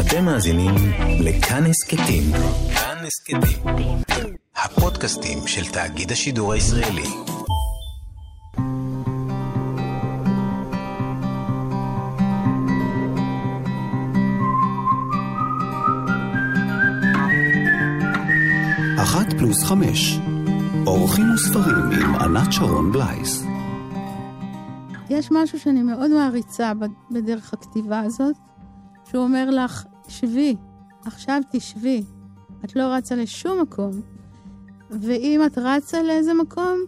אתם מאזינים לכאן הסכתים. כאן הסכתים. הפודקאסטים של תאגיד השידור הישראלי. אחת פלוס חמש. אורחים וספרים עם ענת שרון בלייס. יש משהו שאני מאוד מעריצה בדרך הכתיבה הזאת, שהוא אומר לך, שבי, עכשיו תשבי, את לא רצה לשום מקום. ואם את רצה לאיזה מקום,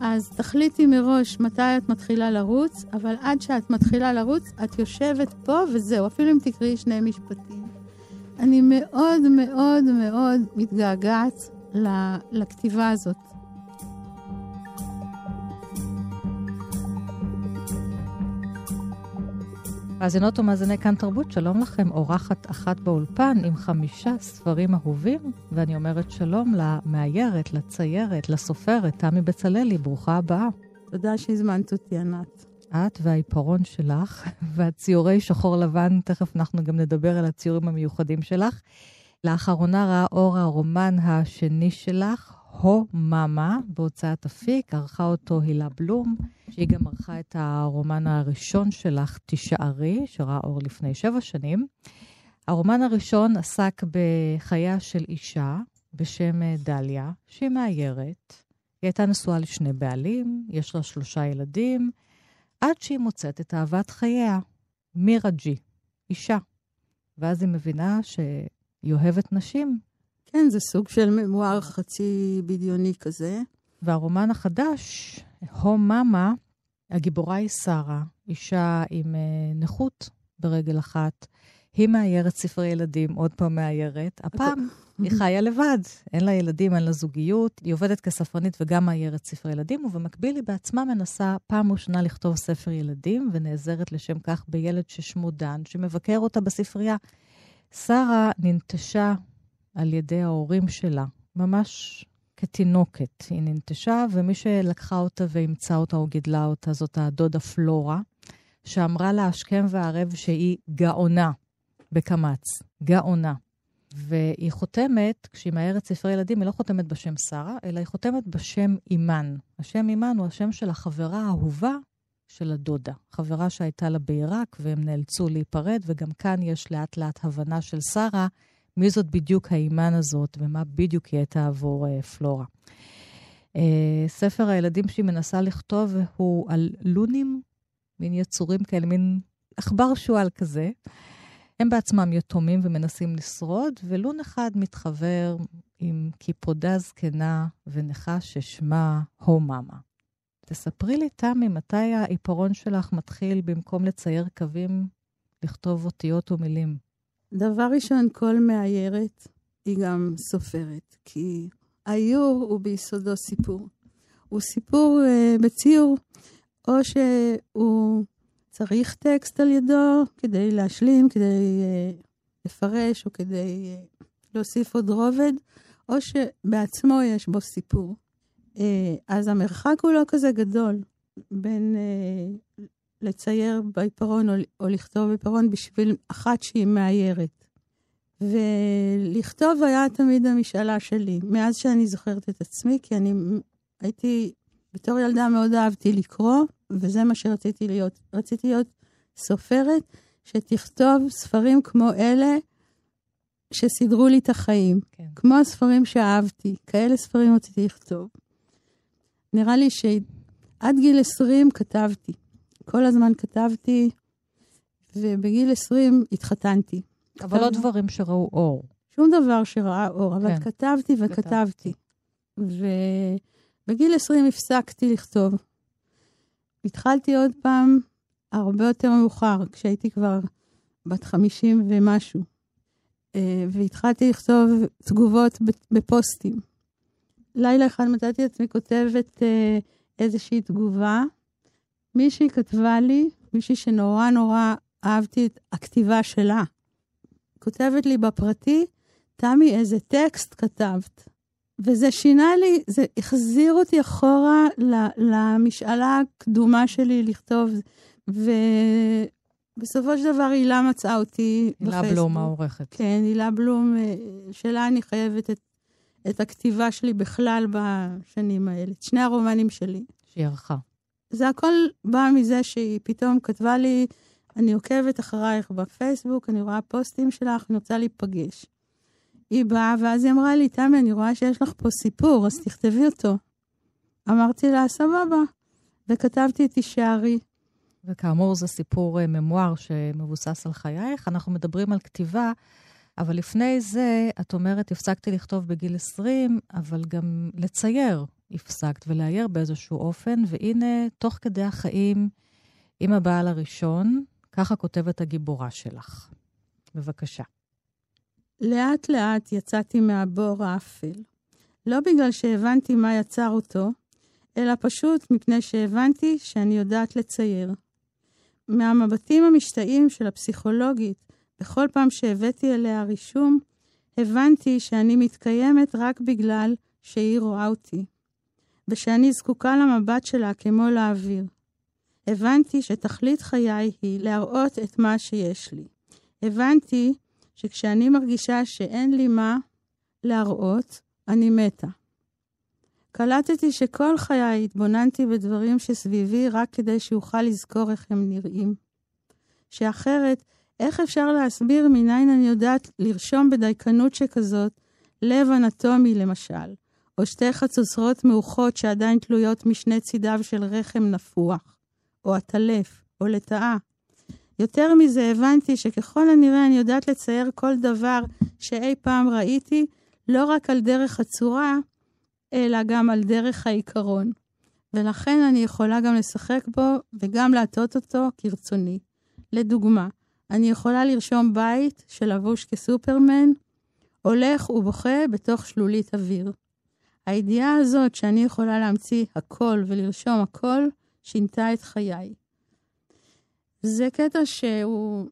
אז תחליטי מראש מתי את מתחילה לרוץ, אבל עד שאת מתחילה לרוץ, את יושבת פה וזהו, אפילו אם תקראי שני משפטים. אני מאוד מאוד מאוד מתגעגעת לכתיבה הזאת. מאזינות ומאזיני כאן תרבות, שלום לכם, אורחת אחת באולפן עם חמישה ספרים אהובים, ואני אומרת שלום למאיירת, לציירת, לסופרת, תמי בצללי, ברוכה הבאה. תודה שהזמנת אותי, ענת. את והעיפרון שלך, והציורי שחור לבן, תכף אנחנו גם נדבר על הציורים המיוחדים שלך. לאחרונה ראה אור הרומן השני שלך, הו מאמה, בהוצאת אפיק, ערכה אותו הילה בלום, שהיא גם ערכה את הרומן הראשון שלך, תישארי, שראה אור לפני שבע שנים. הרומן הראשון עסק בחייה של אישה בשם דליה, שהיא מאיירת. היא הייתה נשואה לשני בעלים, יש לה שלושה ילדים, עד שהיא מוצאת את אהבת חייה, מירה ג'י, אישה. ואז היא מבינה שהיא אוהבת נשים, כן, זה סוג של ממואר חצי בדיוני כזה. והרומן החדש, הו מאמה, הגיבורה היא שרה, אישה עם uh, נכות ברגל אחת. היא מאיירת ספרי ילדים, עוד פעם מאיירת. הפעם היא חיה לבד, אין לה ילדים, אין לה זוגיות. היא עובדת כספרנית וגם מאיירת ספרי ילדים, ובמקביל היא בעצמה מנסה פעם ראשונה לכתוב ספר ילדים, ונעזרת לשם כך בילד ששמו דן, שמבקר אותה בספרייה. שרה ננטשה על ידי ההורים שלה, ממש כתינוקת. היא ננטשה, ומי שלקחה אותה ואימצה אותה או גידלה אותה זאת הדודה פלורה, שאמרה לה השכם והערב שהיא גאונה בקמץ, גאונה. והיא חותמת, כשהיא מאיירת ספרי ילדים, היא לא חותמת בשם שרה, אלא היא חותמת בשם אימן. השם אימן הוא השם של החברה האהובה של הדודה. חברה שהייתה לה בעיראק, והם נאלצו להיפרד, וגם כאן יש לאט לאט הבנה של שרה מי זאת בדיוק האימן הזאת ומה בדיוק היא הייתה עבור uh, פלורה. Uh, ספר הילדים שהיא מנסה לכתוב הוא על לונים, מין יצורים כאלה, מין עכבר שועל כזה. הם בעצמם יתומים ומנסים לשרוד, ולון אחד מתחבר עם קיפודה זקנה ונכה ששמה הו מאמה. תספרי לי, תמי, מתי העיפרון שלך מתחיל במקום לצייר קווים, לכתוב אותיות ומילים? דבר ראשון, כל מאיירת היא גם סופרת, כי האיור הוא ביסודו סיפור. הוא סיפור uh, בציור, או שהוא צריך טקסט על ידו כדי להשלים, כדי uh, לפרש, או כדי uh, להוסיף עוד רובד, או שבעצמו יש בו סיפור. Uh, אז המרחק הוא לא כזה גדול בין uh, לצייר בעיפרון או, או לכתוב בעיפרון בשביל אחת שהיא מאיירת. ולכתוב היה תמיד המשאלה שלי, מאז שאני זוכרת את עצמי, כי אני הייתי, בתור ילדה מאוד אהבתי לקרוא, וזה מה שרציתי להיות. רציתי להיות סופרת שתכתוב ספרים כמו אלה שסידרו לי את החיים. כן. כמו הספרים שאהבתי, כאלה ספרים רציתי לכתוב. נראה לי שעד גיל 20 כתבתי. כל הזמן כתבתי, ובגיל 20 התחתנתי. אבל לא דברים שראו אור. שום דבר שראה אור, אבל כן. כתבתי וכתבתי. ובגיל 20 הפסקתי לכתוב. התחלתי עוד פעם הרבה יותר מאוחר, כשהייתי כבר בת 50 ומשהו. אה, והתחלתי לכתוב תגובות בפוסטים. לילה אחד מצאתי את עצמי כותבת אה, איזושהי תגובה, מישהי כתבה לי, מישהי שנורא נורא אהבתי את הכתיבה שלה. כותבת לי בפרטי, תמי, איזה טקסט כתבת. וזה שינה לי, זה החזיר אותי אחורה למשאלה הקדומה שלי לכתוב. ו... בסופו של דבר הילה מצאה אותי הילה בפייסבוק. בלום העורכת. כן, הילה בלום, אה, שלה אני חייבת את, את הכתיבה שלי בכלל בשנים האלה. את שני הרומנים שלי. שהיא ערכה. זה הכל בא מזה שהיא פתאום כתבה לי, אני עוקבת אחרייך בפייסבוק, אני רואה פוסטים שלך, אני רוצה להיפגש. היא באה, ואז היא אמרה לי, תמי, אני רואה שיש לך פה סיפור, אז תכתבי אותו. אמרתי לה, סבבה. וכתבתי את תישארי. וכאמור, זה סיפור uh, ממואר שמבוסס על חייך. אנחנו מדברים על כתיבה, אבל לפני זה, את אומרת, הפסקתי לכתוב בגיל 20, אבל גם לצייר הפסקת ולאייר באיזשהו אופן, והנה, תוך כדי החיים, עם הבעל הראשון, ככה כותבת הגיבורה שלך. בבקשה. לאט-לאט יצאתי מהבור האפל. לא בגלל שהבנתי מה יצר אותו, אלא פשוט מפני שהבנתי שאני יודעת לצייר. מהמבטים המשתאים של הפסיכולוגית, בכל פעם שהבאתי אליה רישום, הבנתי שאני מתקיימת רק בגלל שהיא רואה אותי, ושאני זקוקה למבט שלה כמו לאוויר. הבנתי שתכלית חיי היא להראות את מה שיש לי. הבנתי שכשאני מרגישה שאין לי מה להראות, אני מתה. קלטתי שכל חיי התבוננתי בדברים שסביבי רק כדי שאוכל לזכור איך הם נראים. שאחרת, איך אפשר להסביר מניין אני יודעת לרשום בדייקנות שכזאת לב אנטומי למשל, או שתי חצוצרות מאוחות שעדיין תלויות משני צידיו של רחם נפוח, או עטלף, או לטאה. יותר מזה, הבנתי שככל הנראה אני יודעת לצייר כל דבר שאי פעם ראיתי, לא רק על דרך הצורה, אלא גם על דרך העיקרון. ולכן אני יכולה גם לשחק בו וגם להטות אותו כרצוני. לדוגמה, אני יכולה לרשום בית שלבוש כסופרמן, הולך ובוכה בתוך שלולית אוויר. הידיעה הזאת שאני יכולה להמציא הכל ולרשום הכל, שינתה את חיי. זה קטע שהוא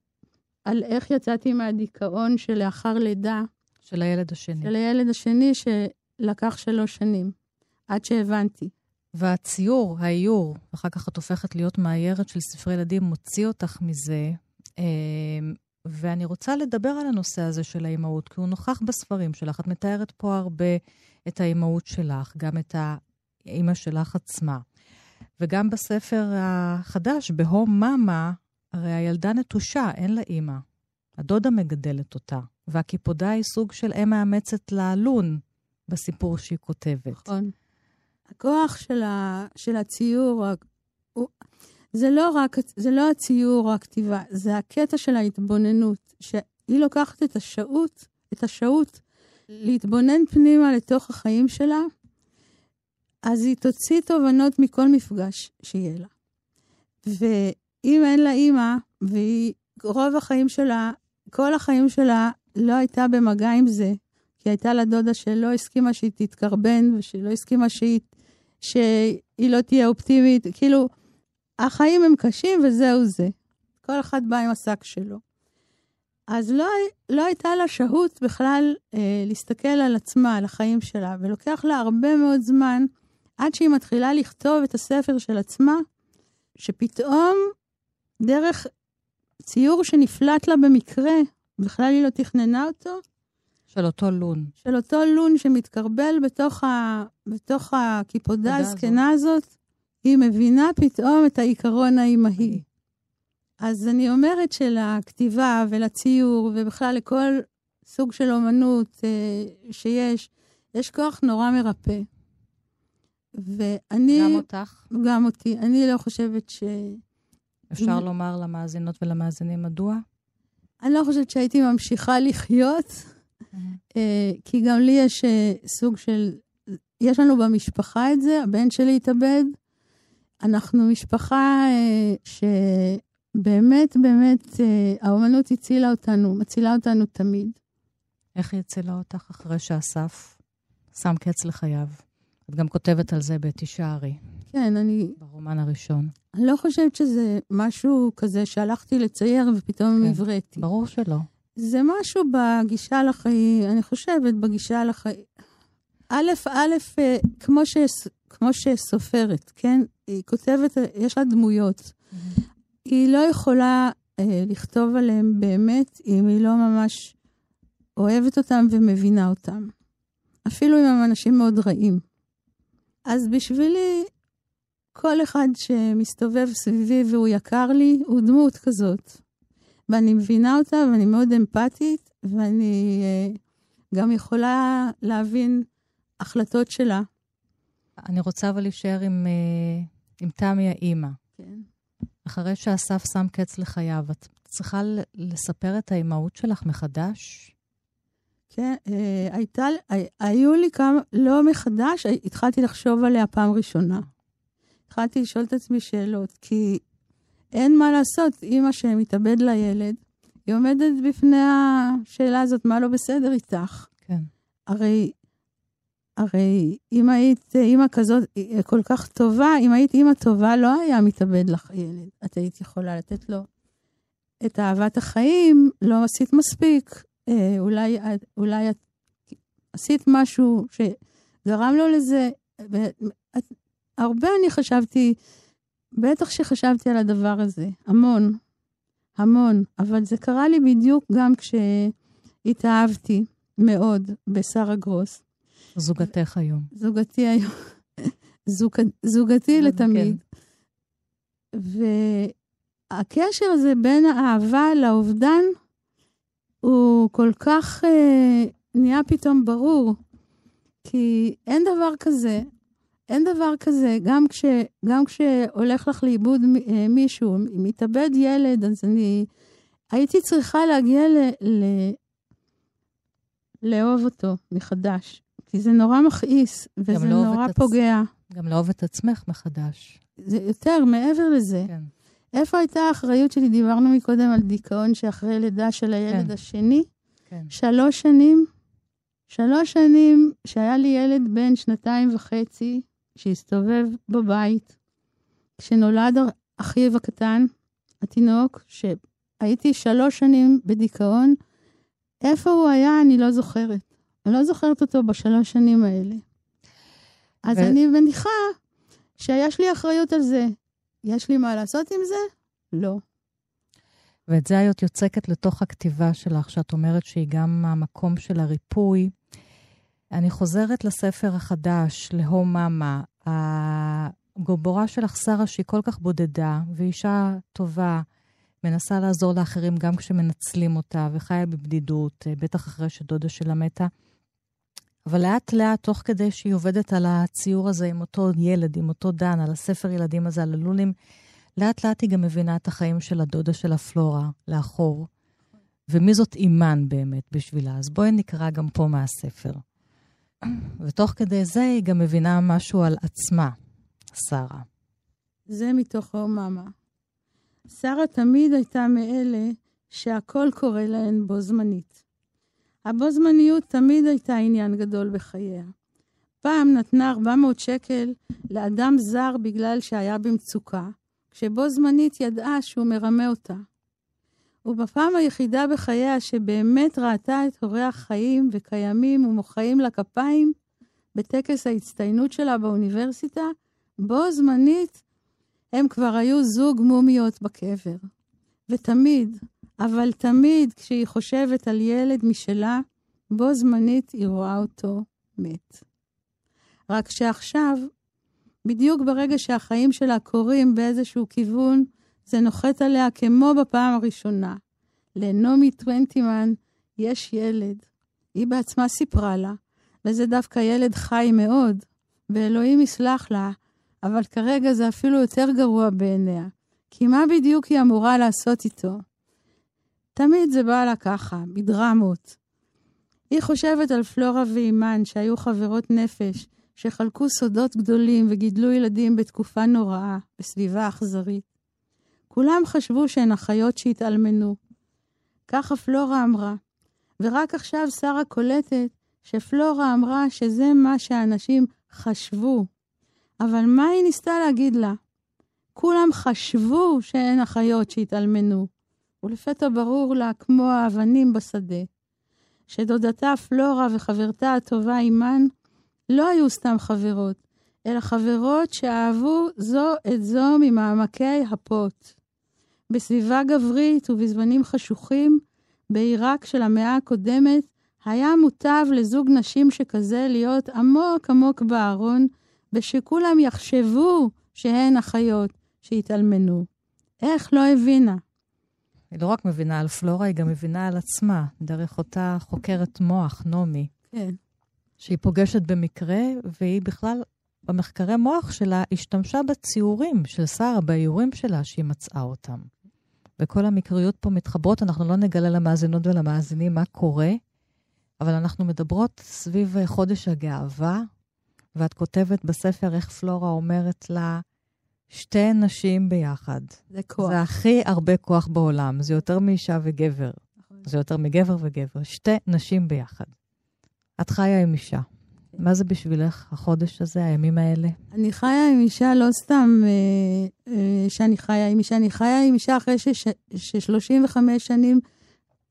על איך יצאתי מהדיכאון שלאחר לידה. של הילד השני. של הילד השני שלקח שלוש שנים, עד שהבנתי. והציור, האיור, אחר כך את הופכת להיות מאיירת של ספרי ילדים, מוציא אותך מזה. ואני רוצה לדבר על הנושא הזה של האימהות, כי הוא נוכח בספרים שלך. את מתארת פה הרבה את האימהות שלך, גם את האימא שלך עצמה. וגם בספר החדש, בהום מאמה, הרי הילדה נטושה, אין לה אימא. הדודה מגדלת אותה, והקיפודה היא סוג של אם מאמצת ללון בסיפור שהיא כותבת. נכון. הכוח של, ה, של הציור, זה, לא רק, זה לא הציור או הכתיבה, זה הקטע של ההתבוננות, שהיא לוקחת את השהות, את השהות להתבונן פנימה לתוך החיים שלה, אז היא תוציא תובנות מכל מפגש שיהיה לה. ואם אין לה אימא, והיא רוב החיים שלה, כל החיים שלה לא הייתה במגע עם זה, כי הייתה לה דודה שלא הסכימה שהיא תתקרבן, ושלא הסכימה שהיא, שהיא לא תהיה אופטימית. כאילו, החיים הם קשים וזהו זה. כל אחד בא עם השק שלו. אז לא, לא הייתה לה שהות בכלל אה, להסתכל על עצמה, על החיים שלה, ולוקח לה הרבה מאוד זמן עד שהיא מתחילה לכתוב את הספר של עצמה, שפתאום, דרך ציור שנפלט לה במקרה, בכלל היא לא תכננה אותו. של אותו לון. של אותו לון שמתקרבל בתוך, ה, בתוך הקיפודה הזקנה הזאת, היא מבינה פתאום את העיקרון האימהי. אז אני אומרת שלכתיבה ולציור, ובכלל לכל סוג של אומנות אה, שיש, יש כוח נורא מרפא. ואני... גם אותך? גם אותי. אני לא חושבת ש... אפשר לומר למאזינות ולמאזינים מדוע? אני לא חושבת שהייתי ממשיכה לחיות, כי גם לי יש סוג של... יש לנו במשפחה את זה, הבן שלי התאבד. אנחנו משפחה שבאמת, באמת, האומנות הצילה אותנו, מצילה אותנו תמיד. איך היא הצילה אותך אחרי שאסף שם קץ לחייו? את גם כותבת על זה בתישארי. כן, אני... ברומן הראשון. אני לא חושבת שזה משהו כזה שהלכתי לצייר ופתאום כן, הבראתי. ברור שלא. זה משהו בגישה לחיים, אני חושבת, בגישה לחיים. א', א', כמו, ש, כמו שסופרת, כן? היא כותבת, יש לה דמויות. Mm-hmm. היא לא יכולה אה, לכתוב עליהם באמת אם היא לא ממש אוהבת אותם ומבינה אותם. אפילו אם הם אנשים מאוד רעים. אז בשבילי, כל אחד שמסתובב סביבי והוא יקר לי, הוא דמות כזאת. ואני מבינה אותה ואני מאוד אמפתית, ואני אה, גם יכולה להבין החלטות שלה. אני רוצה אבל להישאר עם, אה, עם תמי האימא. כן. אחרי שאסף שם קץ לחייו, את צריכה לספר את האימהות שלך מחדש? כן, אה, הייתה, היו לי כמה, לא מחדש, התחלתי לחשוב עליה פעם ראשונה. התחלתי לשאול את עצמי שאלות, כי אין מה לעשות, אימא שמתאבד לילד, היא עומדת בפני השאלה הזאת, מה לא בסדר איתך? כן. הרי, הרי אם היית אימא כזאת כל כך טובה, אם היית אימא טובה, לא היה מתאבד לך ילד. את היית יכולה לתת לו את אהבת החיים, לא עשית מספיק. אה, אולי, אולי את עשית משהו שגרם לו לזה. ואת, הרבה אני חשבתי, בטח שחשבתי על הדבר הזה, המון, המון, אבל זה קרה לי בדיוק גם כשהתאהבתי מאוד בשרה גרוס. זוגתך היום. זוגתי היום. זוג, זוגתי לתמיד. כן. והקשר הזה בין האהבה לאובדן, הוא כל כך אה, נהיה פתאום ברור. כי אין דבר כזה, אין דבר כזה, גם, כש, גם כשהולך לך לאיבוד אה, מישהו, אם מתאבד ילד, אז אני הייתי צריכה להגיע ל, ל, לאהוב אותו מחדש. כי זה נורא מכעיס, וזה לא נורא פוגע. עצ... גם לאהוב את עצמך מחדש. זה יותר, מעבר לזה. כן. איפה הייתה האחריות שלי? דיברנו מקודם על דיכאון שאחרי לידה של הילד כן. השני. כן. שלוש שנים, שלוש שנים שהיה לי ילד בן שנתיים וחצי, שהסתובב בבית, כשנולד אחיו הקטן, התינוק, שהייתי שלוש שנים בדיכאון, איפה הוא היה, אני לא זוכרת. אני לא זוכרת אותו בשלוש שנים האלה. אז ו... אני מניחה שיש לי אחריות על זה. יש לי מה לעשות עם זה? לא. ואת זה את יוצקת לתוך הכתיבה שלך, שאת אומרת שהיא גם המקום של הריפוי. אני חוזרת לספר החדש, להום מאמה. הגובורה שלך, שרה, שהיא כל כך בודדה, ואישה טובה, מנסה לעזור לאחרים גם כשמנצלים אותה, וחיה בבדידות, בטח אחרי שדודה שלה מתה. אבל לאט לאט, תוך כדי שהיא עובדת על הציור הזה עם אותו ילד, עם אותו דן, על הספר ילדים הזה, על הלולים, לאט לאט היא גם מבינה את החיים של הדודה של הפלורה לאחור. ומי זאת אימן באמת בשבילה. אז בואי נקרא גם פה מהספר. ותוך כדי זה היא גם מבינה משהו על עצמה, שרה. זה מתוך מאמה. שרה תמיד הייתה מאלה שהכל קורה להן בו זמנית. הבו זמניות תמיד הייתה עניין גדול בחייה. פעם נתנה 400 שקל לאדם זר בגלל שהיה במצוקה, כשבו זמנית ידעה שהוא מרמה אותה. ובפעם היחידה בחייה שבאמת ראתה את הורי החיים וקיימים ומוחאים לה כפיים, בטקס ההצטיינות שלה באוניברסיטה, בו זמנית הם כבר היו זוג מומיות בקבר. ותמיד, אבל תמיד כשהיא חושבת על ילד משלה, בו זמנית היא רואה אותו מת. רק שעכשיו, בדיוק ברגע שהחיים שלה קורים באיזשהו כיוון, זה נוחת עליה כמו בפעם הראשונה. לנעמי טוונטימן יש ילד. היא בעצמה סיפרה לה, וזה דווקא ילד חי מאוד, ואלוהים יסלח לה, אבל כרגע זה אפילו יותר גרוע בעיניה. כי מה בדיוק היא אמורה לעשות איתו? תמיד זה בא לה ככה, בדרמות. היא חושבת על פלורה ואימן, שהיו חברות נפש, שחלקו סודות גדולים וגידלו ילדים בתקופה נוראה, בסביבה אכזרית. כולם חשבו שהן אחיות שהתאלמנו. ככה פלורה אמרה, ורק עכשיו שרה קולטת שפלורה אמרה שזה מה שאנשים חשבו. אבל מה היא ניסתה להגיד לה? כולם חשבו שהן אחיות שהתאלמנו, ולפתע ברור לה, כמו האבנים בשדה, שדודתה פלורה וחברתה הטובה אימן לא היו סתם חברות, אלא חברות שאהבו זו את זו ממעמקי הפוט. בסביבה גברית ובזמנים חשוכים, בעיראק של המאה הקודמת, היה מוטב לזוג נשים שכזה להיות עמוק עמוק בארון, ושכולם יחשבו שהן אחיות שהתאלמנו. איך לא הבינה? היא לא רק מבינה על פלורה, היא גם מבינה על עצמה, דרך אותה חוקרת מוח, נעמי. כן. שהיא פוגשת במקרה, והיא בכלל, במחקרי מוח שלה, השתמשה בציורים של שרה, באיורים שלה, שהיא מצאה אותם. וכל המקריות פה מתחברות, אנחנו לא נגלה למאזינות ולמאזינים מה קורה, אבל אנחנו מדברות סביב חודש הגאווה, ואת כותבת בספר איך פלורה אומרת לה, שתי נשים ביחד. זה כוח. זה הכי הרבה כוח בעולם, זה יותר מאישה וגבר. נכון. זה יותר מגבר וגבר. שתי נשים ביחד. את חיה עם אישה. מה זה בשבילך, החודש הזה, הימים האלה? אני חיה עם אישה לא סתם אה, אה, שאני חיה עם אישה, אני חיה עם אישה אחרי ש-35 שנים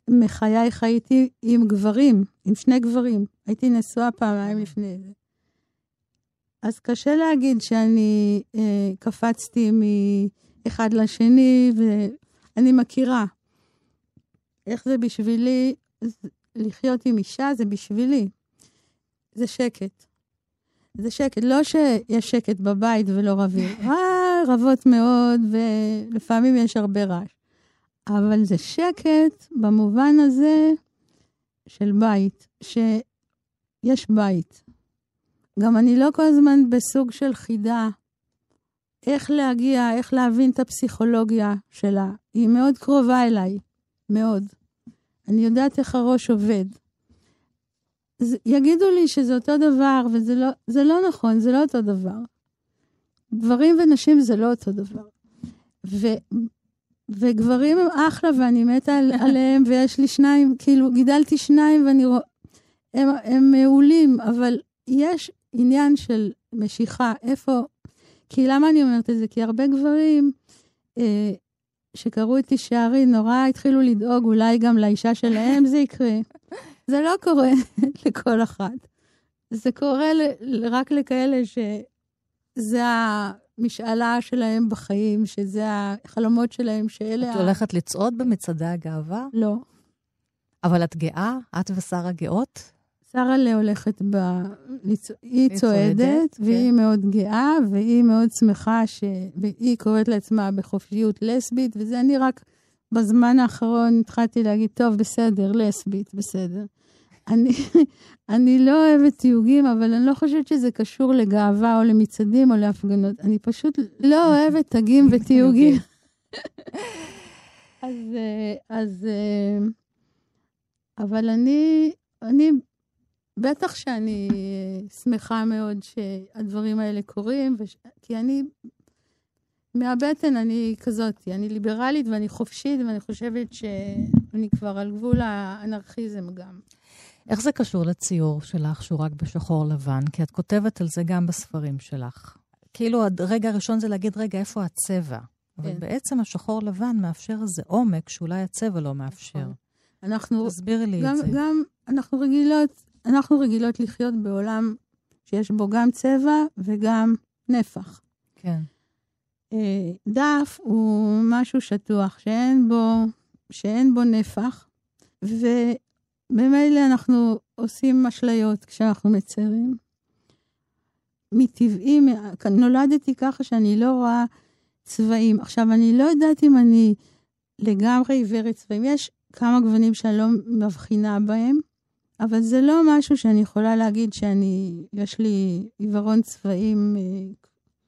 מחיי חייתי עם גברים, עם שני גברים. הייתי נשואה פעמיים לפני זה. אז קשה להגיד שאני אה, קפצתי מאחד לשני, ואני מכירה. איך זה בשבילי, לחיות עם אישה זה בשבילי. זה שקט. זה שקט. לא שיש שקט בבית ולא רבים. אה, רבות מאוד, ולפעמים יש הרבה רעש. אבל זה שקט במובן הזה של בית, שיש בית. גם אני לא כל הזמן בסוג של חידה. איך להגיע, איך להבין את הפסיכולוגיה שלה. היא מאוד קרובה אליי, מאוד. אני יודעת איך הראש עובד. אז יגידו לי שזה אותו דבר, וזה לא, זה לא נכון, זה לא אותו דבר. גברים ונשים זה לא אותו דבר. ו, וגברים הם אחלה, ואני מתה על, עליהם, ויש לי שניים, כאילו, גידלתי שניים, ואני רואה... הם, הם מעולים, אבל יש עניין של משיכה, איפה... כי למה אני אומרת את זה? כי הרבה גברים אה, שקראו את תישארי, נורא התחילו לדאוג, אולי גם לאישה שלהם זה יקרה. זה לא קורה לכל אחת. זה קורה ל- רק לכאלה שזה המשאלה שלהם בחיים, שזה החלומות שלהם, שאלה... את הולכת לצעוד במצעדי הגאווה? לא. אבל את גאה? את ושרה גאות? שרה לה הולכת ב... היא צועדת, והיא כן. מאוד גאה, והיא מאוד שמחה ש... והיא קוראת לעצמה בחופשיות לסבית, וזה אני רק בזמן האחרון התחלתי להגיד, טוב, בסדר, לסבית, בסדר. אני, אני לא אוהבת תיוגים, אבל אני לא חושבת שזה קשור לגאווה או למצעדים או להפגנות. אני פשוט לא אוהבת תגים ותיוגים. אז, אה, אז, אה, אבל אני, אני, בטח שאני שמחה מאוד שהדברים האלה קורים, וש... כי אני, מהבטן אני כזאת, אני ליברלית ואני חופשית, ואני חושבת שאני כבר על גבול האנרכיזם גם. איך זה קשור לציור שלך, שהוא רק בשחור לבן? כי את כותבת על זה גם בספרים שלך. כאילו, הרגע הראשון זה להגיד, רגע, איפה הצבע? אבל כן. בעצם השחור לבן מאפשר איזה עומק שאולי הצבע לא מאפשר. נכון. אנחנו, תסבירי לי גם, את זה. גם אנחנו רגילות, אנחנו רגילות לחיות בעולם שיש בו גם צבע וגם נפח. כן. אה, דף הוא משהו שטוח, שאין בו, שאין בו נפח, וממילא אנחנו עושים אשליות כשאנחנו מציירים. מטבעי, נולדתי ככה שאני לא רואה צבעים. עכשיו, אני לא יודעת אם אני לגמרי עיוורת צבעים. יש כמה גוונים שאני לא מבחינה בהם, אבל זה לא משהו שאני יכולה להגיד שאני, יש לי עיוורון צבעים אה,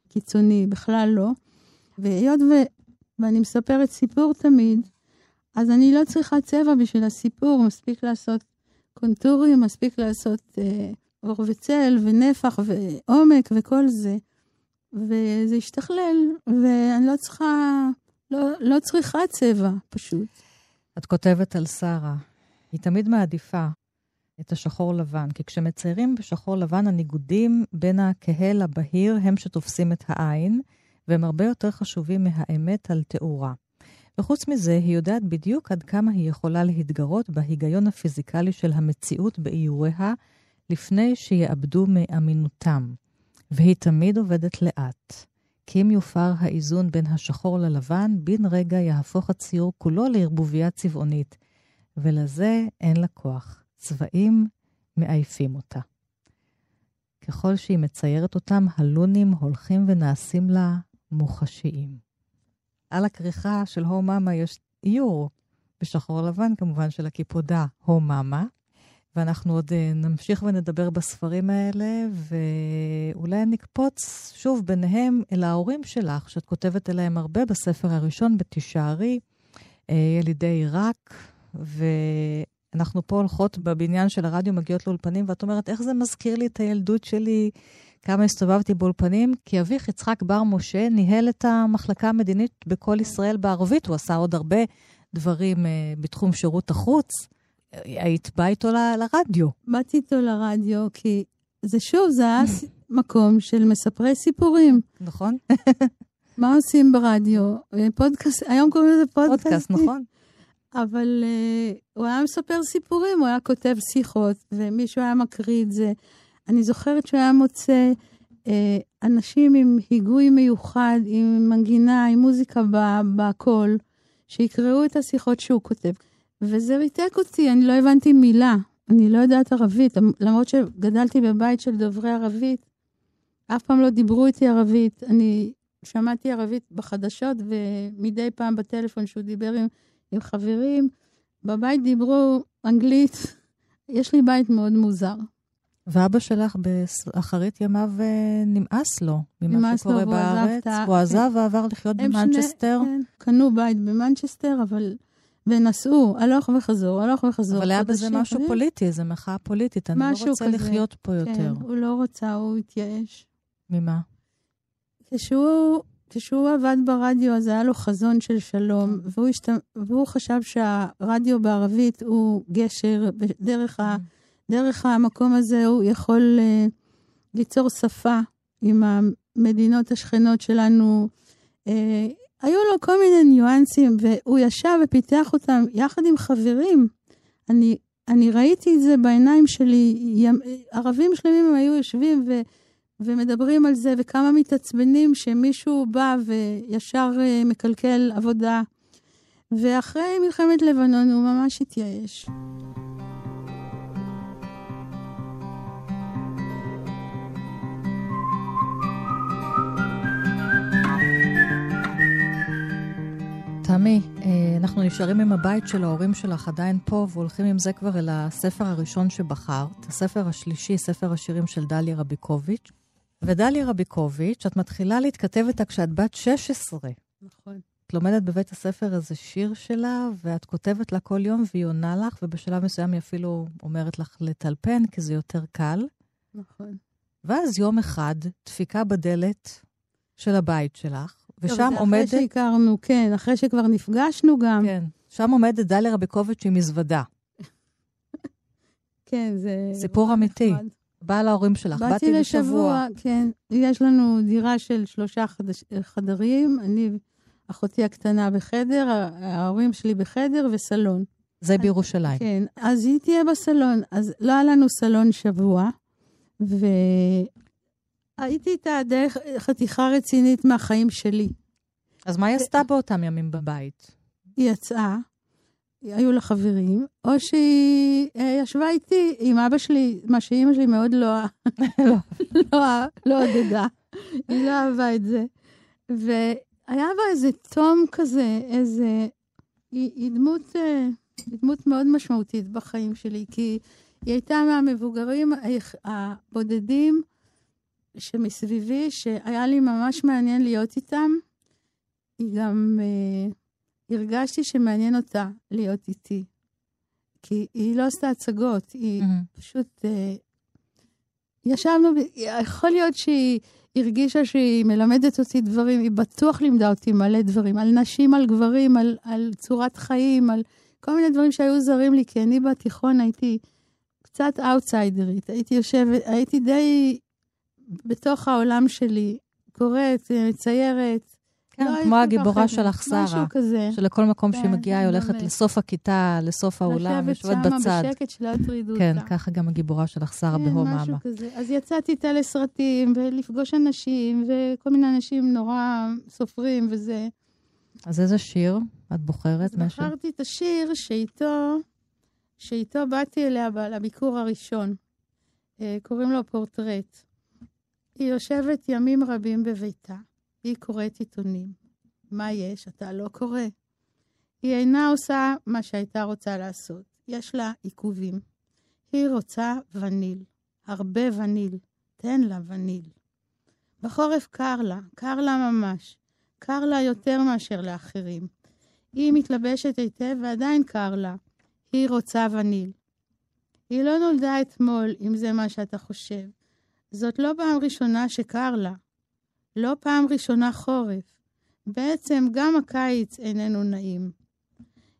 קיצוני, בכלל לא. והיות ו... ואני מספרת סיפור תמיד, אז אני לא צריכה צבע בשביל הסיפור, מספיק לעשות קונטורים, מספיק לעשות אה, אור וצל ונפח ועומק וכל זה. וזה השתכלל, ואני לא צריכה, לא, לא צריכה צבע, פשוט. את כותבת על שרה. היא תמיד מעדיפה את השחור לבן, כי כשמציירים בשחור לבן, הניגודים בין הכהה לבהיר הם שתופסים את העין, והם הרבה יותר חשובים מהאמת על תאורה. וחוץ מזה, היא יודעת בדיוק עד כמה היא יכולה להתגרות בהיגיון הפיזיקלי של המציאות באיוריה, לפני שיאבדו מאמינותם. והיא תמיד עובדת לאט, כי אם יופר האיזון בין השחור ללבן, בן רגע יהפוך הציור כולו לערבוביה צבעונית, ולזה אין לה כוח. צבעים מעייפים אותה. ככל שהיא מציירת אותם, הלונים הולכים ונעשים לה מוחשיים. על הכריכה של הו מאמה יש איור, בשחור לבן כמובן, של הקיפודה הו מאמה. ואנחנו עוד uh, נמשיך ונדבר בספרים האלה, ואולי נקפוץ שוב ביניהם אל ההורים שלך, שאת כותבת אליהם הרבה בספר הראשון, בתישארי, uh, ילידי עיראק, ואנחנו פה הולכות בבניין של הרדיו, מגיעות לאולפנים, ואת אומרת, איך זה מזכיר לי את הילדות שלי, כמה הסתובבתי באולפנים? כי אביך, יצחק בר משה, ניהל את המחלקה המדינית בכל ישראל בערבית, הוא עשה עוד הרבה דברים uh, בתחום שירות החוץ. היית באה איתו ל- לרדיו. באתי איתו לרדיו, כי זה שוב, זה היה מקום של מספרי סיפורים. נכון? מה עושים ברדיו? פודקאסט, היום קוראים לזה פודקאסט. פודקאסט, נכון. אבל uh, הוא היה מספר סיפורים, הוא היה כותב שיחות, ומישהו היה מקריא את זה. אני זוכרת שהוא היה מוצא uh, אנשים עם היגוי מיוחד, עם מנגינה, עם מוזיקה בקול, שיקראו את השיחות שהוא כותב. וזה ריתק אותי, אני לא הבנתי מילה. אני לא יודעת ערבית, למרות שגדלתי בבית של דוברי ערבית, אף פעם לא דיברו איתי ערבית. אני שמעתי ערבית בחדשות, ומדי פעם בטלפון שהוא דיבר עם, עם חברים, בבית דיברו אנגלית. יש לי בית מאוד מוזר. ואבא שלך באחרית ימיו אה, נמאס לו ממה שקורה לו, בארץ. הוא עזב ועבר לחיות במנצ'סטר. כן, קנו בית במנצ'סטר, אבל... ונסעו, הלוך וחזור, הלוך וחזור. אבל היה בזה משהו אני... פוליטי, איזו מחאה פוליטית. אני לא רוצה כזה. לחיות פה כן, יותר. הוא לא רצה, הוא התייאש. ממה? כשהוא, כשהוא עבד ברדיו, אז היה לו חזון של שלום, כן. והוא, השת... והוא חשב שהרדיו בערבית הוא גשר, ודרך ה... דרך המקום הזה הוא יכול uh, ליצור שפה עם המדינות השכנות שלנו. Uh, היו לו כל מיני ניואנסים, והוא ישב ופיתח אותם יחד עם חברים. אני, אני ראיתי את זה בעיניים שלי. ימ, ערבים שלמים היו יושבים ו, ומדברים על זה, וכמה מתעצבנים שמישהו בא וישר uh, מקלקל עבודה. ואחרי מלחמת לבנון הוא ממש התייאש. תמי, אה, אנחנו נשארים עם הבית של ההורים שלך עדיין פה, והולכים עם זה כבר אל הספר הראשון שבחרת, הספר השלישי, ספר השירים של דליה רביקוביץ'. ודליה רביקוביץ', את מתחילה להתכתב איתה כשאת בת 16. נכון. את לומדת בבית הספר איזה שיר שלה, ואת כותבת לה כל יום והיא עונה לך, ובשלב מסוים היא אפילו אומרת לך לטלפן, כי זה יותר קל. נכון. ואז יום אחד, דפיקה בדלת של הבית שלך, ושם טוב, עומדת... אחרי שהכרנו, כן, אחרי שכבר נפגשנו גם. כן. שם עומדת דליה רביקוביץ' עם מזוודה. כן, זה... סיפור אמיתי. באה להורים שלך, באתי לשבוע. לשבוע, כן. יש לנו דירה של שלושה חדש, חדרים, אני, אחותי הקטנה בחדר, ההורים שלי בחדר וסלון. זה בירושלים. כן, אז היא תהיה בסלון. אז לא היה לנו סלון שבוע, ו... הייתי איתה דרך חתיכה רצינית מהחיים שלי. אז מה היא עשתה באותם ימים בבית? היא יצאה, היו לה חברים, או שהיא ישבה איתי עם אבא שלי, מה שאימא שלי מאוד לא, לא, לא, לא עודדה. היא לא אהבה את זה. והיה בה איזה תום כזה, איזה... היא, היא, דמות, אה, היא דמות מאוד משמעותית בחיים שלי, כי היא הייתה מהמבוגרים הבודדים, שמסביבי, שהיה לי ממש מעניין להיות איתם. היא גם, אה, הרגשתי שמעניין אותה להיות איתי. כי היא לא עשתה הצגות, היא mm-hmm. פשוט... אה, ישבנו, יכול להיות שהיא הרגישה שהיא מלמדת אותי דברים, היא בטוח לימדה אותי מלא דברים, על נשים, על גברים, על, על צורת חיים, על כל מיני דברים שהיו זרים לי, כי אני בתיכון הייתי קצת אאוטסיידרית. הייתי יושבת, הייתי די בתוך העולם שלי, קוראת, מציירת. כן, לא כמו הגיבורה. שלך, שרה. משהו כזה. שלכל מקום שהיא כן, מגיעה, היא הולכת. לסוף הכיתה, לסוף האולם, לשבת יושבת שמה בצד. בשקט, שלא יטרידו אותה. כן, ככה גם הגיבורה שלך, שרה כן, בהום משהו. כזה. אז יצאתי איתה לסרטים, ולפגוש אנשים, וכל מיני אנשים נורא סופרים וזה. אז איזה שיר את בוחרת? אז מהשיר? בחרתי את השיר שאיתו, שאיתו באתי אליה לביקור הראשון. אה, קוראים לו פורטרט. היא יושבת ימים רבים בביתה. היא קוראת עיתונים. מה יש? אתה לא קורא. היא אינה עושה מה שהייתה רוצה לעשות. יש לה עיכובים. היא רוצה וניל. הרבה וניל. תן לה וניל. בחורף קר לה, קר לה ממש. קר לה יותר מאשר לאחרים. היא מתלבשת היטב ועדיין קר לה. היא רוצה וניל. היא לא נולדה אתמול, אם זה מה שאתה חושב. זאת לא פעם ראשונה שקר לה. לא פעם ראשונה חורף. בעצם גם הקיץ איננו נעים.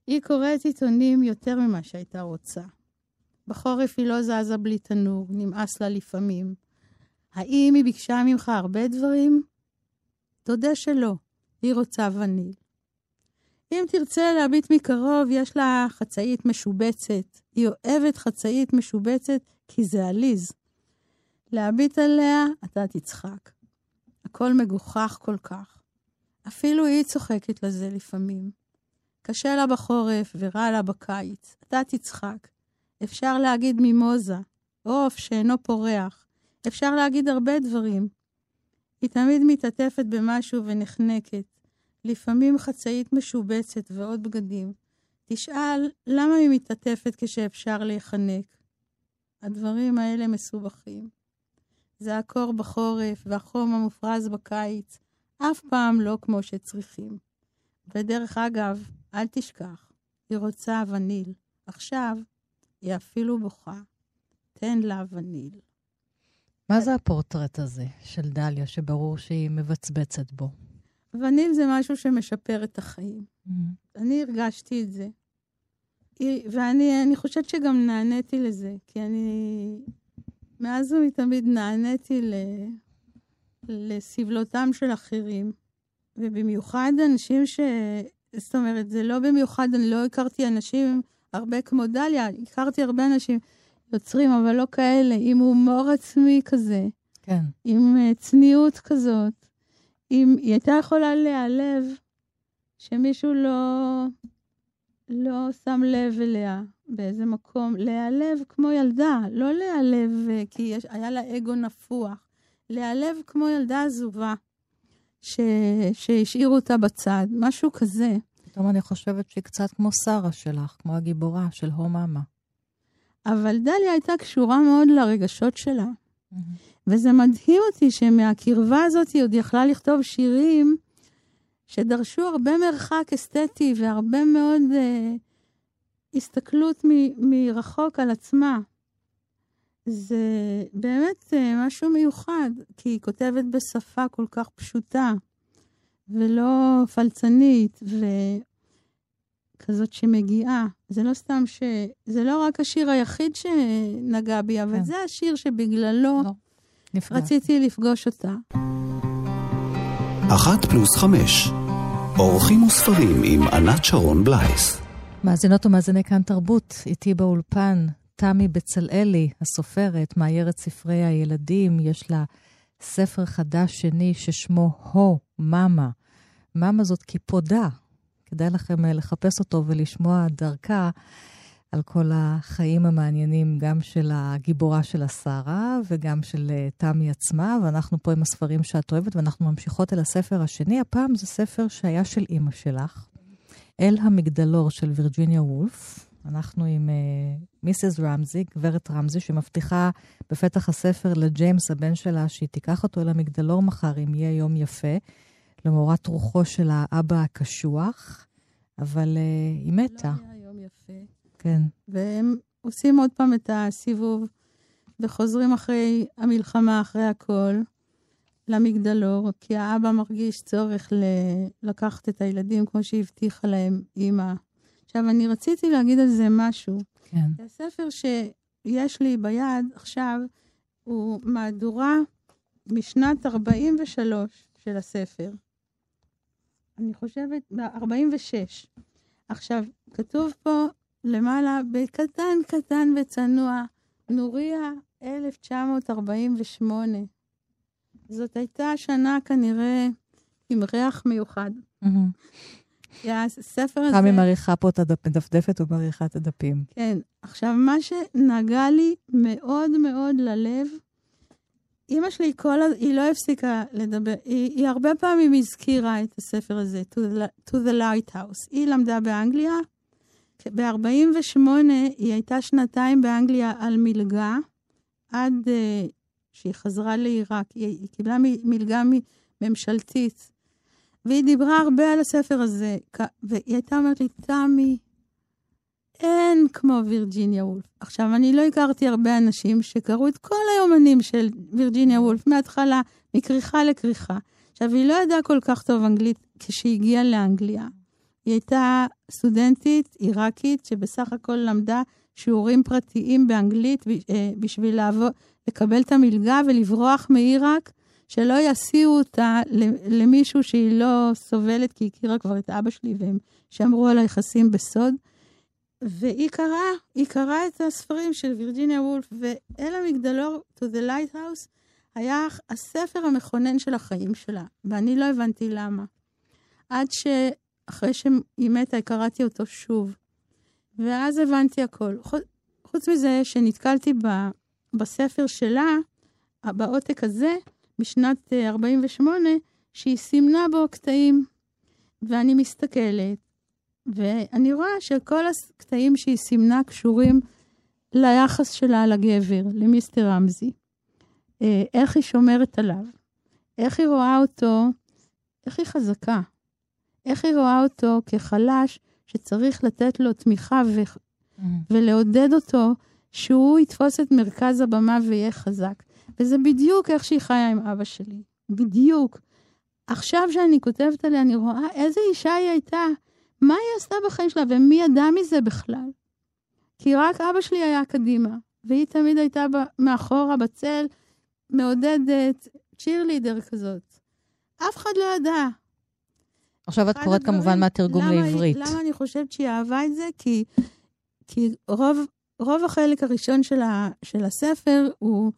היא קוראת עיתונים יותר ממה שהייתה רוצה. בחורף היא לא זזה בלי תנור, נמאס לה לפעמים. האם היא ביקשה ממך הרבה דברים? תודה שלא, היא רוצה וניל. אם תרצה להביט מקרוב, יש לה חצאית משובצת. היא אוהבת חצאית משובצת כי זה עליז. להביט עליה, אתה תצחק. הכל מגוחך כל כך. אפילו היא צוחקת לזה לפעמים. קשה לה בחורף ורע לה בקיץ. אתה תצחק. אפשר להגיד מימוזה, עוף שאינו פורח. אפשר להגיד הרבה דברים. היא תמיד מתעטפת במשהו ונחנקת. לפעמים חצאית משובצת ועוד בגדים. תשאל, למה היא מתעטפת כשאפשר להיחנק? הדברים האלה מסובכים. זה הקור בחורף והחום המופרז בקיץ, אף פעם לא כמו שצריכים. ודרך אגב, אל תשכח, היא רוצה וניל. עכשיו, היא אפילו בוכה. תן לה וניל. מה זה הפורטרט הזה של דליה, שברור שהיא מבצבצת בו? וניל זה משהו שמשפר את החיים. Mm. אני הרגשתי את זה. ואני אני חושבת שגם נעניתי לזה, כי אני מאז ומתמיד נעניתי ל, לסבלותם של אחרים, ובמיוחד אנשים ש... זאת אומרת, זה לא במיוחד, אני לא הכרתי אנשים הרבה כמו דליה, הכרתי הרבה אנשים יוצרים, אבל לא כאלה, עם הומור עצמי כזה, כן. עם אה, צניעות כזאת. אם היא הייתה יכולה להיעלב שמישהו לא, לא שם לב אליה באיזה מקום, להיעלב כמו ילדה, לא להיעלב אה, כי יש, היה לה אגו נפוח, להיעלב כמו ילדה עזובה, ש, שהשאירו אותה בצד, משהו כזה. פתאום אני חושבת שהיא קצת כמו שרה שלך, כמו הגיבורה של הו מאמה. אבל דליה הייתה קשורה מאוד לרגשות שלה. וזה מדהים אותי שמהקרבה הזאת היא עוד יכלה לכתוב שירים שדרשו הרבה מרחק אסתטי והרבה מאוד אה, הסתכלות מ- מרחוק על עצמה. זה באמת אה, משהו מיוחד, כי היא כותבת בשפה כל כך פשוטה ולא פלצנית וכזאת שמגיעה. זה לא סתם ש... זה לא רק השיר היחיד שנגע בי, אבל כן. זה השיר שבגללו לא. נפגע. רציתי לפגוש אותה. אחת פלוס חמש. אורחים וספרים עם ענת שרון בלייס. מאזינות ומאזיני כאן תרבות, איתי באולפן, תמי בצלאלי, הסופרת, מאיירת ספרי הילדים, יש לה ספר חדש שני ששמו הו, מאמה. מאמה זאת קיפודה. כדאי לכם אה, לחפש אותו ולשמוע דרכה על כל החיים המעניינים, גם של הגיבורה של השרה וגם של אה, תמי עצמה, ואנחנו פה עם הספרים שאת אוהבת, ואנחנו ממשיכות אל הספר השני. הפעם זה ספר שהיה של אימא שלך, אל המגדלור של וירג'יניה וולף. אנחנו עם uh, מיסס רמזי, גברת רמזי, שמבטיחה בפתח הספר לג'יימס, הבן שלה, שהיא תיקח אותו אל המגדלור מחר, אם יהיה יום יפה, למורת רוחו של האבא הקשוח, אבל uh, היא מתה. לא היה יום יפה. כן. והם עושים עוד פעם את הסיבוב, וחוזרים אחרי המלחמה, אחרי הכל, למגדלור, כי האבא מרגיש צורך ל- לקחת את הילדים כמו שהבטיחה להם אימא. עכשיו, אני רציתי להגיד על זה משהו. כן. הספר שיש לי ביד עכשיו הוא מהדורה משנת 43 של הספר. אני חושבת, ב-46. עכשיו, כתוב פה למעלה, בקטן קטן וצנוע, נוריה 1948. זאת הייתה שנה כנראה עם ריח מיוחד. הספר הזה... תמי מריחה פה את הדפ... מדפדפת ומריחה את הדפים. כן. עכשיו, מה שנגע לי מאוד מאוד ללב, אימא שלי כל הז... היא לא הפסיקה לדבר, היא, היא הרבה פעמים הזכירה את הספר הזה, To the, to the Lighthouse. היא למדה באנגליה. ב-48' היא הייתה שנתיים באנגליה על מלגה, עד uh, שהיא חזרה לעיראק. היא, היא קיבלה מלגה ממשלתית והיא דיברה הרבה על הספר הזה, והיא הייתה אומרת לי, תמי, אין כמו וירג'יניה וולף. עכשיו, אני לא הכרתי הרבה אנשים שקראו את כל היומנים של וירג'יניה וולף, מההתחלה, מכריכה לכריכה. עכשיו, היא לא ידעה כל כך טוב אנגלית כשהיא הגיעה לאנגליה. היא הייתה סטודנטית עיראקית שבסך הכל למדה שיעורים פרטיים באנגלית אה, בשביל לעבור, לקבל את המלגה ולברוח מעיראק שלא יסיעו אותה למישהו שהיא לא סובלת, כי היא הכירה כבר את אבא שלי והם שמרו על היחסים בסוד. והיא קראה, היא קראה את הספרים של וירג'יניה וולף, ואל המגדלור, To the Lighthouse, היה הספר המכונן של החיים שלה, ואני לא הבנתי למה. עד שאחרי שהיא מתה, קראתי אותו שוב. ואז הבנתי הכל. חוץ מזה שנתקלתי ב, בספר שלה, בעותק הזה, משנת 48, אה, שהיא סימנה בו קטעים. ואני מסתכלת, ואני רואה שכל הקטעים שהיא סימנה קשורים ליחס שלה לגבר, למיסטר רמזי. אה, איך היא שומרת עליו, איך היא רואה אותו, איך היא חזקה, איך היא רואה אותו כחלש שצריך לתת לו תמיכה ו... mm. ולעודד אותו שהוא יתפוס את מרכז הבמה ויהיה חזק. וזה בדיוק איך שהיא חיה עם אבא שלי. בדיוק. עכשיו שאני כותבת עליה, אני רואה איזה אישה היא הייתה, מה היא עשתה בחיים שלה, ומי ידע מזה בכלל. כי רק אבא שלי היה קדימה, והיא תמיד הייתה מאחורה, בצל, מעודדת, צ'ירלידר כזאת. אף אחד לא ידע. עכשיו את קוראת הדברים, כמובן מהתרגום למה לעברית. למה אני חושבת שהיא אהבה את זה? כי, כי רוב, רוב החלק הראשון של, ה, של הספר הוא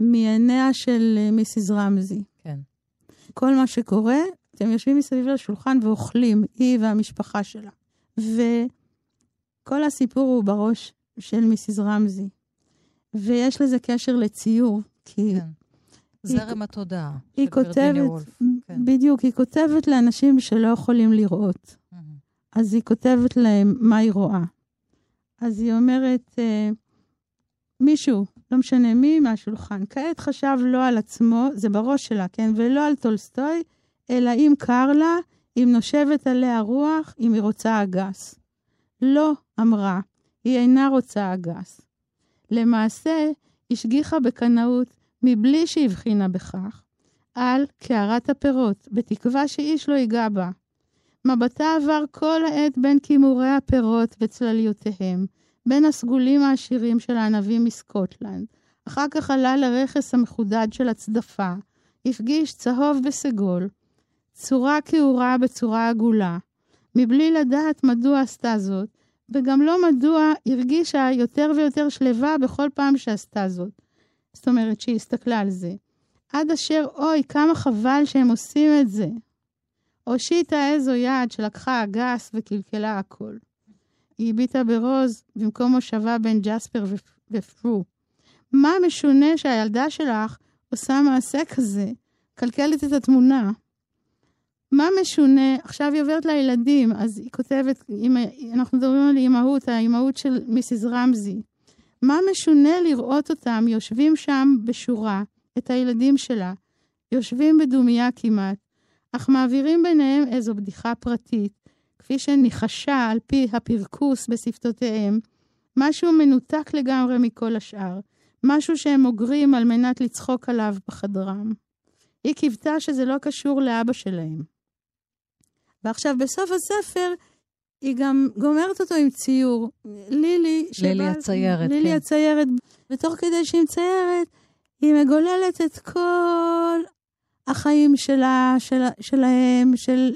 מעיניה של אה, מיסיס רמזי. כן. כל מה שקורה, אתם יושבים מסביב לשולחן ואוכלים, היא והמשפחה שלה. וכל הסיפור הוא בראש של מיסיס רמזי. ויש לזה קשר לציור, כי... כן. זרם התודעה היא כותבת, כן. בדיוק, היא כותבת לאנשים שלא יכולים לראות. Mm-hmm. אז היא כותבת להם מה היא רואה. אז היא אומרת, אה, מישהו לא משנה מי מהשולחן. כעת חשב לא על עצמו, זה בראש שלה, כן? ולא על טולסטוי, אלא אם קר לה, אם נושבת עליה רוח, אם היא רוצה אגס. לא, אמרה, היא אינה רוצה אגס. למעשה, השגיחה בקנאות, מבלי שהבחינה בכך, על קערת הפירות, בתקווה שאיש לא ייגע בה. מבטה עבר כל העת בין כימורי הפירות וצלליותיהם, בין הסגולים העשירים של הענבים מסקוטלנד. אחר כך עלה לרכס המחודד של הצדפה, הפגיש צהוב בסגול, צורה כעורה בצורה עגולה, מבלי לדעת מדוע עשתה זאת, וגם לא מדוע הרגישה יותר ויותר שלווה בכל פעם שעשתה זאת. זאת אומרת שהיא הסתכלה על זה. עד אשר, אוי, כמה חבל שהם עושים את זה. הושיטה איזו יד שלקחה אגס וקלקלה הכל. היא הביטה ברוז במקום מושבה בין ג'ספר ופרו. מה משונה שהילדה שלך עושה מעשה כזה? קלקלת את התמונה. מה משונה? עכשיו היא עוברת לילדים, אז היא כותבת, אנחנו מדברים על אימהות, האימהות של מיסיס רמזי. מה משונה לראות אותם יושבים שם בשורה, את הילדים שלה, יושבים בדומייה כמעט, אך מעבירים ביניהם איזו בדיחה פרטית, כפי שניחשה על פי הפרכוס בשפתותיהם, משהו מנותק לגמרי מכל השאר, משהו שהם אוגרים על מנת לצחוק עליו בחדרם. היא קיוותה שזה לא קשור לאבא שלהם. ועכשיו, בסוף הספר, היא גם גומרת אותו עם ציור. לילי, שבא... לילי הציירת, לילי כן. הציירת, ותוך כדי שהיא מציירת, היא מגוללת את כל החיים שלה, של, שלהם, של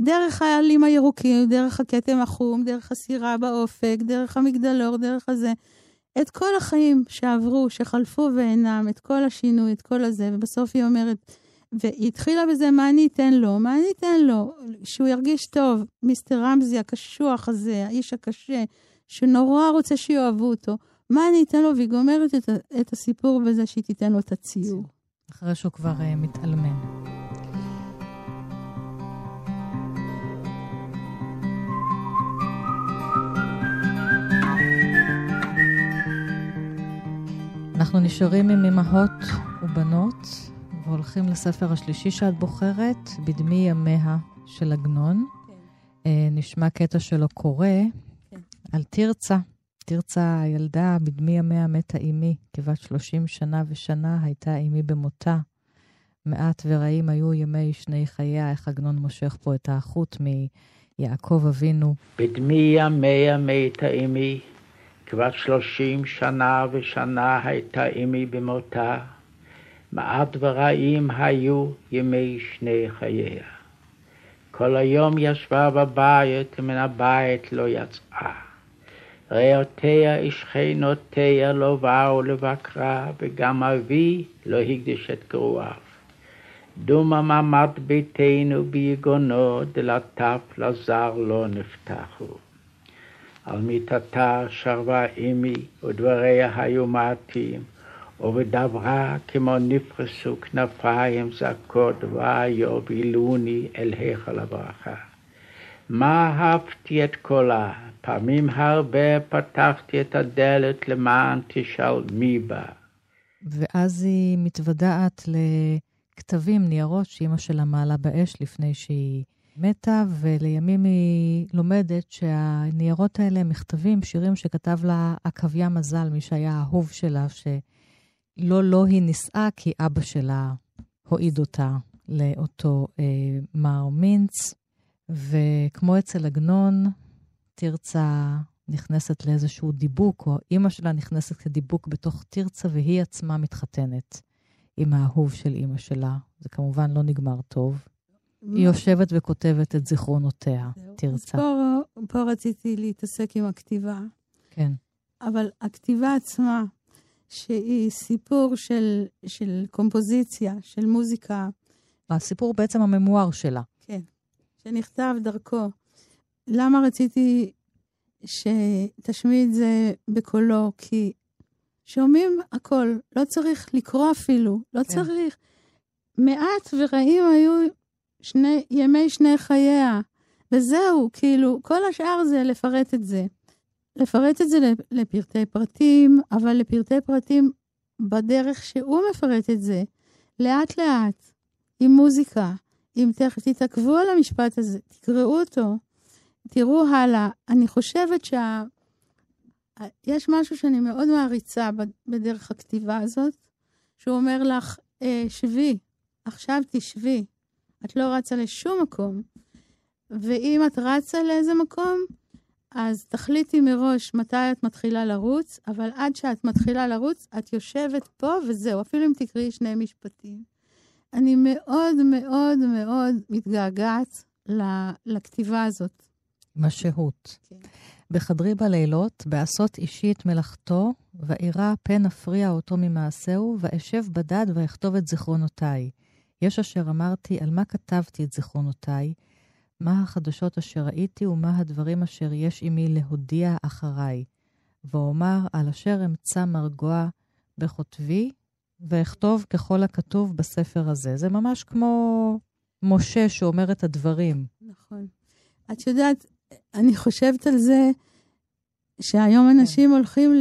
דרך העלים הירוקים, דרך הכתם החום, דרך הסירה באופק, דרך המגדלור, דרך הזה. את כל החיים שעברו, שחלפו ואינם, את כל השינוי, את כל הזה, ובסוף היא אומרת, והיא התחילה בזה, מה אני אתן לו? מה אני אתן לו? שהוא ירגיש טוב. מיסטר רמזי הקשוח הזה, האיש הקשה, שנורא רוצה שיאהבו אותו. מה אני אתן לו? והיא גומרת את, את הסיפור בזה שהיא תיתן לו את הציור. אחרי שהוא כבר uh, מתאלמן. אנחנו נשארים עם אמהות ובנות, והולכים לספר השלישי שאת בוחרת, בדמי ימיה של עגנון. כן. אה, נשמע קטע שלו קורא כן. על תרצה. תרצה הילדה, בדמי ימיה מתה אימי, כבת שלושים שנה ושנה הייתה אימי במותה. מעט ורעים היו ימי שני חייה, איך עגנון מושך פה את החוט מיעקב אבינו. בדמי ימיה מתה אימי, כבר שלושים שנה ושנה הייתה אמי במותה, מעט ורעים היו ימי שני חייה. כל היום ישבה בבית, ומן הבית לא יצאה. רעותיה, שכנותיה לא באו לבקרה, וגם אבי לא הקדיש את גרועיו. דומה מעמד ביתנו ביגונו, דלתיו לזר לא נפתחו. על מיטתה שרבה אמי, ודבריה היו מעטים, ובדברה כמו נפרסו כנפיים זכות ויובילוני אל היכל הברכה. מה אהבתי את קולה, פעמים הרבה פתחתי את הדלת למען תשאל מי בא. ואז היא מתוודעת לכתבים, ניירות שאימא שלה מעלה באש לפני שהיא מתה, ולימים היא לומדת שהניירות האלה הם מכתבים, שירים שכתב לה עקביה מזל, מי שהיה האהוב שלה, שלא לא היא נישאה כי אבא שלה הועיד אותה לאותו אה, מר מינץ. וכמו אצל עגנון, תרצה נכנסת לאיזשהו דיבוק, או אימא שלה נכנסת לדיבוק בתוך תרצה, והיא עצמה מתחתנת עם האהוב של אימא שלה. זה כמובן לא נגמר טוב. היא יושבת וכותבת את זיכרונותיה, תרצה. פה, פה רציתי להתעסק עם הכתיבה. כן. אבל הכתיבה עצמה, שהיא סיפור של, של קומפוזיציה, של מוזיקה. הסיפור בעצם הממואר שלה. שנכתב דרכו. למה רציתי שתשמיע את זה בקולו? כי שומעים הכל, לא צריך לקרוא אפילו, לא כן. צריך. מעט ורעים היו שני, ימי שני חייה, וזהו, כאילו, כל השאר זה לפרט את זה. לפרט את זה לפרטי פרטים, אבל לפרטי פרטים בדרך שהוא מפרט את זה, לאט-לאט, עם מוזיקה, אם תכף תתעכבו על המשפט הזה, תקראו אותו, תראו הלאה. אני חושבת שה... יש משהו שאני מאוד מעריצה בדרך הכתיבה הזאת, שהוא אומר לך, אה, שבי, עכשיו תשבי, את לא רצה לשום מקום. ואם את רצה לאיזה מקום, אז תחליטי מראש מתי את מתחילה לרוץ, אבל עד שאת מתחילה לרוץ, את יושבת פה וזהו, אפילו אם תקראי שני משפטים. אני מאוד מאוד מאוד מתגעגעת לכתיבה הזאת. משהות. כן. בחדרי בלילות, בעשות אישי את מלאכתו, ואירע פן אפריע אותו ממעשהו, ואשב בדד ואכתוב את זיכרונותיי. יש אשר אמרתי, על מה כתבתי את זיכרונותיי, מה החדשות אשר ראיתי ומה הדברים אשר יש עמי להודיע אחריי. ואומר, על אשר אמצא מרגוע בכותבי, ואכתוב ככל הכתוב בספר הזה. זה ממש כמו משה שאומר את הדברים. נכון. את יודעת, אני חושבת על זה שהיום כן. אנשים הולכים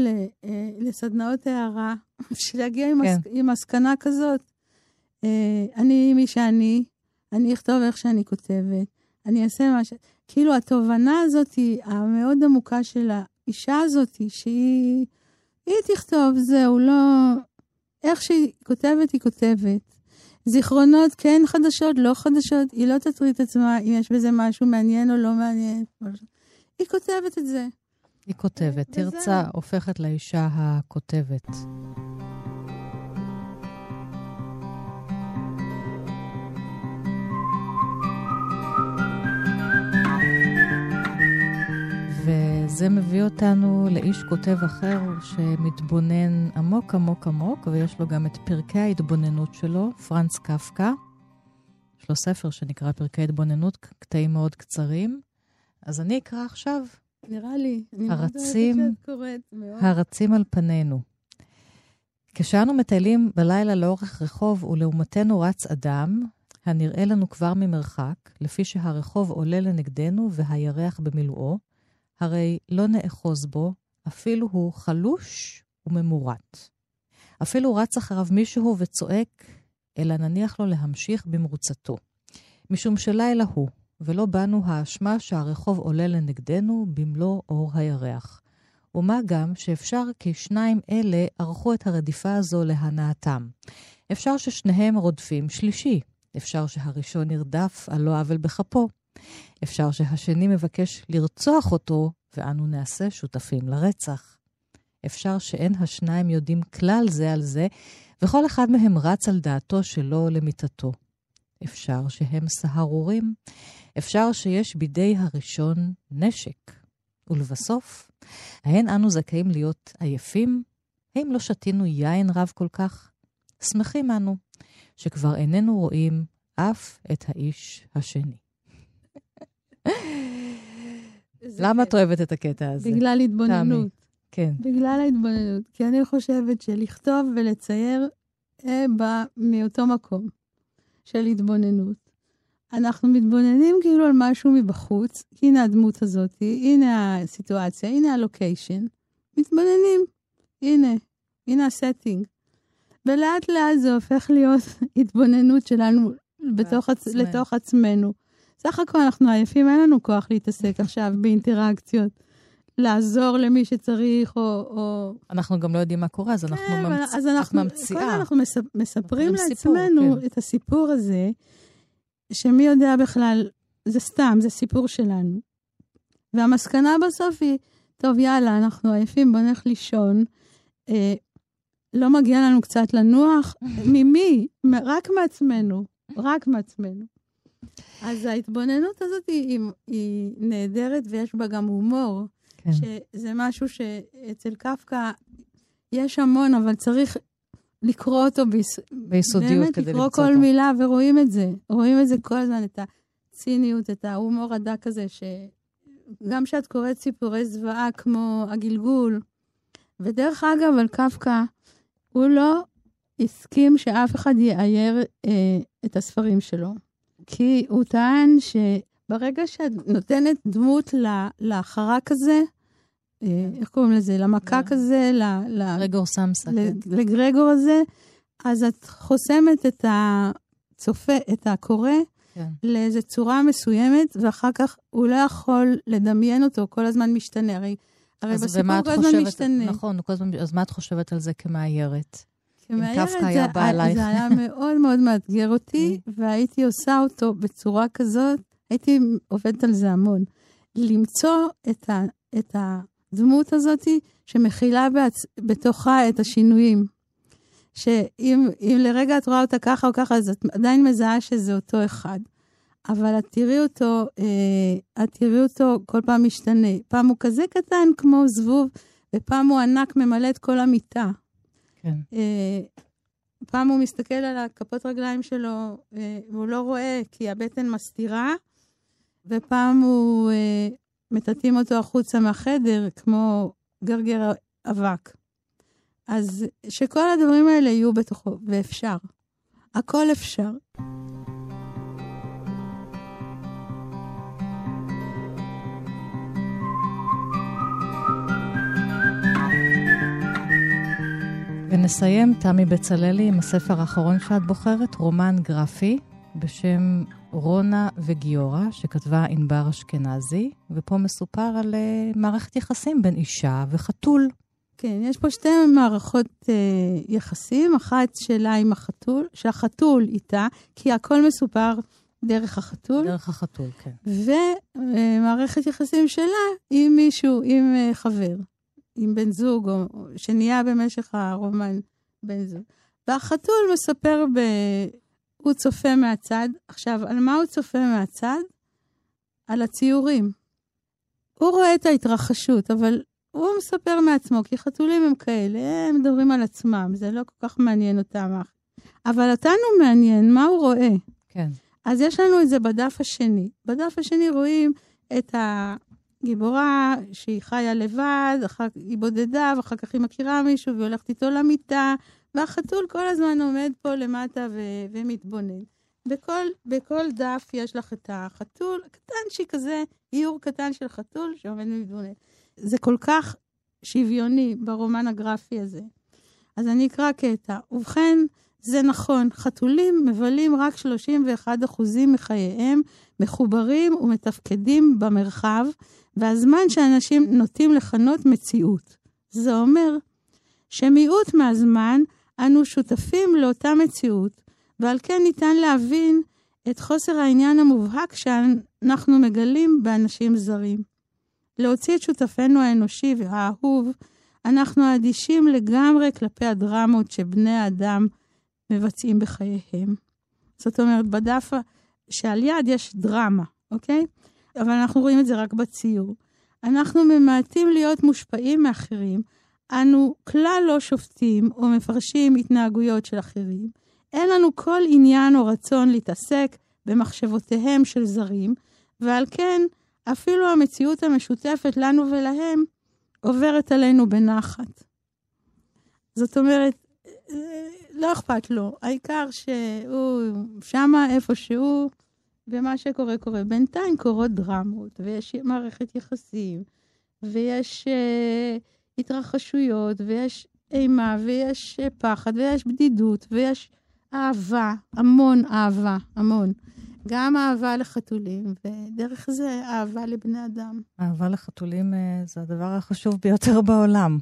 אה, לסדנאות הערה, בשביל להגיע עם, כן. עם מסקנה כזאת. אה, אני מי שאני, אני אכתוב איך שאני כותבת, אני אעשה מה ש... כאילו, התובנה הזאת המאוד עמוקה של האישה הזאת, שהיא... היא תכתוב, זהו, לא... איך שהיא כותבת, היא כותבת. זיכרונות, כן חדשות, לא חדשות, היא לא תטריד את עצמה אם יש בזה משהו מעניין או לא מעניין. היא כותבת את זה. היא כותבת. תרצה הופכת לאישה הכותבת. וזה מביא אותנו לאיש כותב אחר שמתבונן עמוק עמוק עמוק, ויש לו גם את פרקי ההתבוננות שלו, פרנץ קפקא. יש לו ספר שנקרא פרקי התבוננות, קטעים מאוד קצרים. אז אני אקרא עכשיו. נראה לי. הרצים. הרצים על פנינו. כשאנו מטיילים בלילה לאורך רחוב ולעומתנו רץ אדם, הנראה לנו כבר ממרחק, לפי שהרחוב עולה לנגדנו והירח במילואו, הרי לא נאחוז בו, אפילו הוא חלוש וממורט. אפילו רץ אחריו מישהו וצועק, אלא נניח לו להמשיך במרוצתו. משום שלילה הוא, ולא בנו האשמה שהרחוב עולה לנגדנו במלוא אור הירח. ומה גם שאפשר כי שניים אלה ערכו את הרדיפה הזו להנאתם. אפשר ששניהם רודפים שלישי, אפשר שהראשון נרדף על לא עוול בכפו. אפשר שהשני מבקש לרצוח אותו, ואנו נעשה שותפים לרצח. אפשר שאין השניים יודעים כלל זה על זה, וכל אחד מהם רץ על דעתו שלו למיטתו. אפשר שהם סהרורים. אפשר שיש בידי הראשון נשק. ולבסוף, האין אנו זכאים להיות עייפים? האם לא שתינו יין רב כל כך? שמחים אנו, שכבר איננו רואים אף את האיש השני. למה. את אוהבת את הקטע הזה? בגלל התבוננות. כן. בגלל ההתבוננות. כי אני חושבת שלכתוב ולצייר אה, בא מאותו מקום של התבוננות. אנחנו מתבוננים כאילו על משהו מבחוץ, הנה הדמות הזאת, הנה הסיטואציה, הנה הלוקיישן. מתבוננים, הנה, הנה הסטינג. ולאט לאט זה הופך להיות התבוננות שלנו בתוך עצ... לתוך עצמנו. סך הכל אנחנו עייפים, אין לנו כוח להתעסק עכשיו באינטראקציות. לעזור למי שצריך, או... או... אנחנו גם לא יודעים מה קורה, אז אנחנו כן, אבל- ממצ... אז אנחנו, ממציאה. קודם אנחנו מס, מספרים סיפור, לעצמנו כן. את הסיפור הזה, שמי יודע בכלל, זה סתם, זה סיפור שלנו. והמסקנה בסוף היא, טוב, יאללה, אנחנו עייפים, בוא נלך לישון. אה, לא מגיע לנו קצת לנוח? ממי? רק מעצמנו. רק מעצמנו. אז ההתבוננות הזאת היא, היא, נהדרת ויש בה גם הומור. כן. שזה משהו שאצל קפקא יש המון, אבל צריך לקרוא אותו ביס... ביסודיות באמת כדי לקרוא כל אותו. מילה, ורואים את זה. רואים את זה כל הזמן, את הציניות, את ההומור הדק הזה, שגם כשאת קוראת סיפורי זוועה כמו הגלגול, ודרך אגב, על קפקא, הוא לא הסכים שאף אחד יאייר אה, את הספרים שלו. כי הוא טען שברגע שאת נותנת דמות לחרק הזה, אה, איך קוראים לזה? למקק הזה, ל- ל- רגור סמסה, כן. לגרגור הזה, אז את חוסמת את הצופה, את הקורא, כן. לאיזו צורה מסוימת, ואחר כך הוא לא יכול לדמיין אותו, כל הזמן משתנה. הרי, בסיפור כל הזמן חושבת- משתנה. נכון, כל הזמן, אז מה את חושבת על זה כמאיירת? כמאיירת, קפקא היה בא אלייך. זה היה מאוד מאוד מאתגר אותי, והייתי עושה אותו בצורה כזאת, הייתי עובדת על זה המון. למצוא את, ה, את הדמות הזאת שמכילה בעצ... בתוכה את השינויים. שאם אם לרגע את רואה אותה ככה או ככה, אז את עדיין מזהה שזה אותו אחד. אבל את תראי אותו, אה, את תראי אותו כל פעם משתנה. פעם הוא כזה קטן כמו זבוב, ופעם הוא ענק ממלא את כל המיטה. כן. אה, פעם הוא מסתכל על הכפות רגליים שלו, אה, והוא לא רואה כי הבטן מסתירה, ופעם הוא, אה, מטאטאים אותו החוצה מהחדר, כמו גרגר אבק. אז שכל הדברים האלה יהיו בתוכו, ואפשר. הכל אפשר. ונסיים, תמי בצללי, עם הספר האחרון שאת בוחרת, רומן גרפי בשם רונה וגיורא, שכתבה ענבר אשכנזי, ופה מסופר על uh, מערכת יחסים בין אישה וחתול. כן, יש פה שתי מערכות אה, יחסים, אחת שלה עם החתול, שהחתול איתה, כי הכל מסופר דרך החתול, דרך החתול, כן. ומערכת יחסים שלה עם מישהו, עם אה, חבר, עם בן זוג, או, או שנהיה במשך הרומן בן זוג. והחתול מספר, ב... הוא צופה מהצד. עכשיו, על מה הוא צופה מהצד? על הציורים. הוא רואה את ההתרחשות, אבל הוא מספר מעצמו, כי חתולים הם כאלה, הם מדברים על עצמם, זה לא כל כך מעניין אותם. אבל אותנו מעניין מה הוא רואה. כן. אז יש לנו את זה בדף השני. בדף השני רואים את הגיבורה שהיא חיה לבד, אחר היא בודדה, ואחר כך היא מכירה מישהו והיא הולכת איתו למיטה, והחתול כל הזמן עומד פה למטה ו- ומתבונן. בכל, בכל דף יש לך את החתול, קטנצ'י כזה, איור קטן של חתול שעומד ומתבונן. זה כל כך שוויוני ברומן הגרפי הזה. אז אני אקרא קטע. ובכן, זה נכון, חתולים מבלים רק 31% מחייהם מחוברים ומתפקדים במרחב, והזמן שאנשים נוטים לכנות מציאות. זה אומר שמיעוט מהזמן אנו שותפים לאותה מציאות, ועל כן ניתן להבין את חוסר העניין המובהק שאנחנו מגלים באנשים זרים. להוציא את שותפנו האנושי והאהוב, אנחנו אדישים לגמרי כלפי הדרמות שבני האדם מבצעים בחייהם. זאת אומרת, בדף שעל יד יש דרמה, אוקיי? אבל אנחנו רואים את זה רק בציור. אנחנו ממעטים להיות מושפעים מאחרים, אנו כלל לא שופטים או מפרשים התנהגויות של אחרים. אין לנו כל עניין או רצון להתעסק במחשבותיהם של זרים, ועל כן אפילו המציאות המשותפת לנו ולהם עוברת עלינו בנחת. זאת אומרת, לא אכפת לו, העיקר שהוא שמה איפה שהוא, ומה שקורה קורה. בינתיים קורות דרמות, ויש מערכת יחסים, ויש uh, התרחשויות, ויש אימה, ויש uh, פחד, ויש בדידות, ויש אהבה, המון אהבה, המון. גם אהבה לחתולים, ודרך זה אהבה לבני אדם. אהבה לחתולים uh, זה הדבר החשוב ביותר בעולם.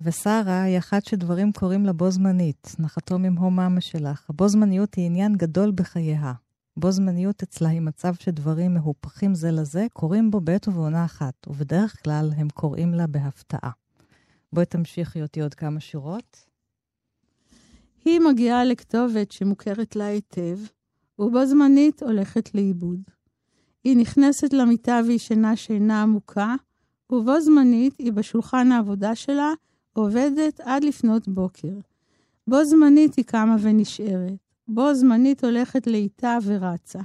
ושרה היא אחת שדברים קורים לה בו זמנית, נחתו ממהו מאמה שלך. הבו זמניות היא עניין גדול בחייה. בו זמניות אצלה היא מצב שדברים מהופכים זה לזה, קורים בו בעת ובעונה אחת, ובדרך כלל הם קוראים לה בהפתעה. בואי תמשיכי אותי עוד כמה שורות. היא מגיעה לכתובת שמוכרת לה היטב, ובו זמנית הולכת לאיבוד. היא נכנסת למיטה וישנה שינה עמוקה, ובו זמנית היא בשולחן העבודה שלה עובדת עד לפנות בוקר. בו זמנית היא קמה ונשארת. בו זמנית הולכת לאיטה ורצה.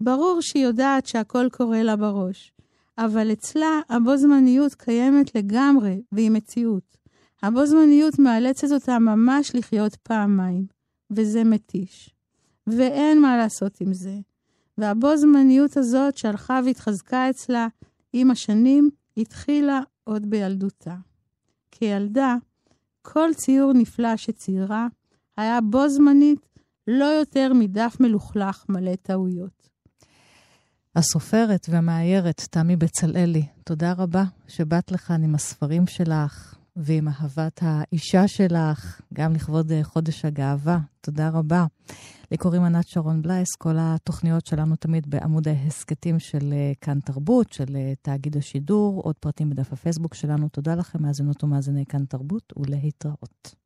ברור שהיא יודעת שהכל קורה לה בראש, אבל אצלה הבו זמניות קיימת לגמרי והיא מציאות. הבו זמניות מאלצת אותה ממש לחיות פעמיים, וזה מתיש. ואין מה לעשות עם זה. והבו זמניות הזאת שהלכה והתחזקה אצלה עם השנים, התחילה עוד בילדותה. כילדה, כל ציור נפלא שציירה היה בו זמנית לא יותר מדף מלוכלך מלא טעויות. הסופרת והמאיירת תמי בצלאלי, תודה רבה שבאת לכאן עם הספרים שלך ועם אהבת האישה שלך, גם לכבוד חודש הגאווה. תודה רבה. לי קוראים ענת שרון בלייס, כל התוכניות שלנו תמיד בעמוד ההסכתים של אה, כאן תרבות, של אה, תאגיד השידור, עוד פרטים בדף הפייסבוק שלנו. תודה לכם, מאזינות ומאזיני כאן תרבות, ולהתראות.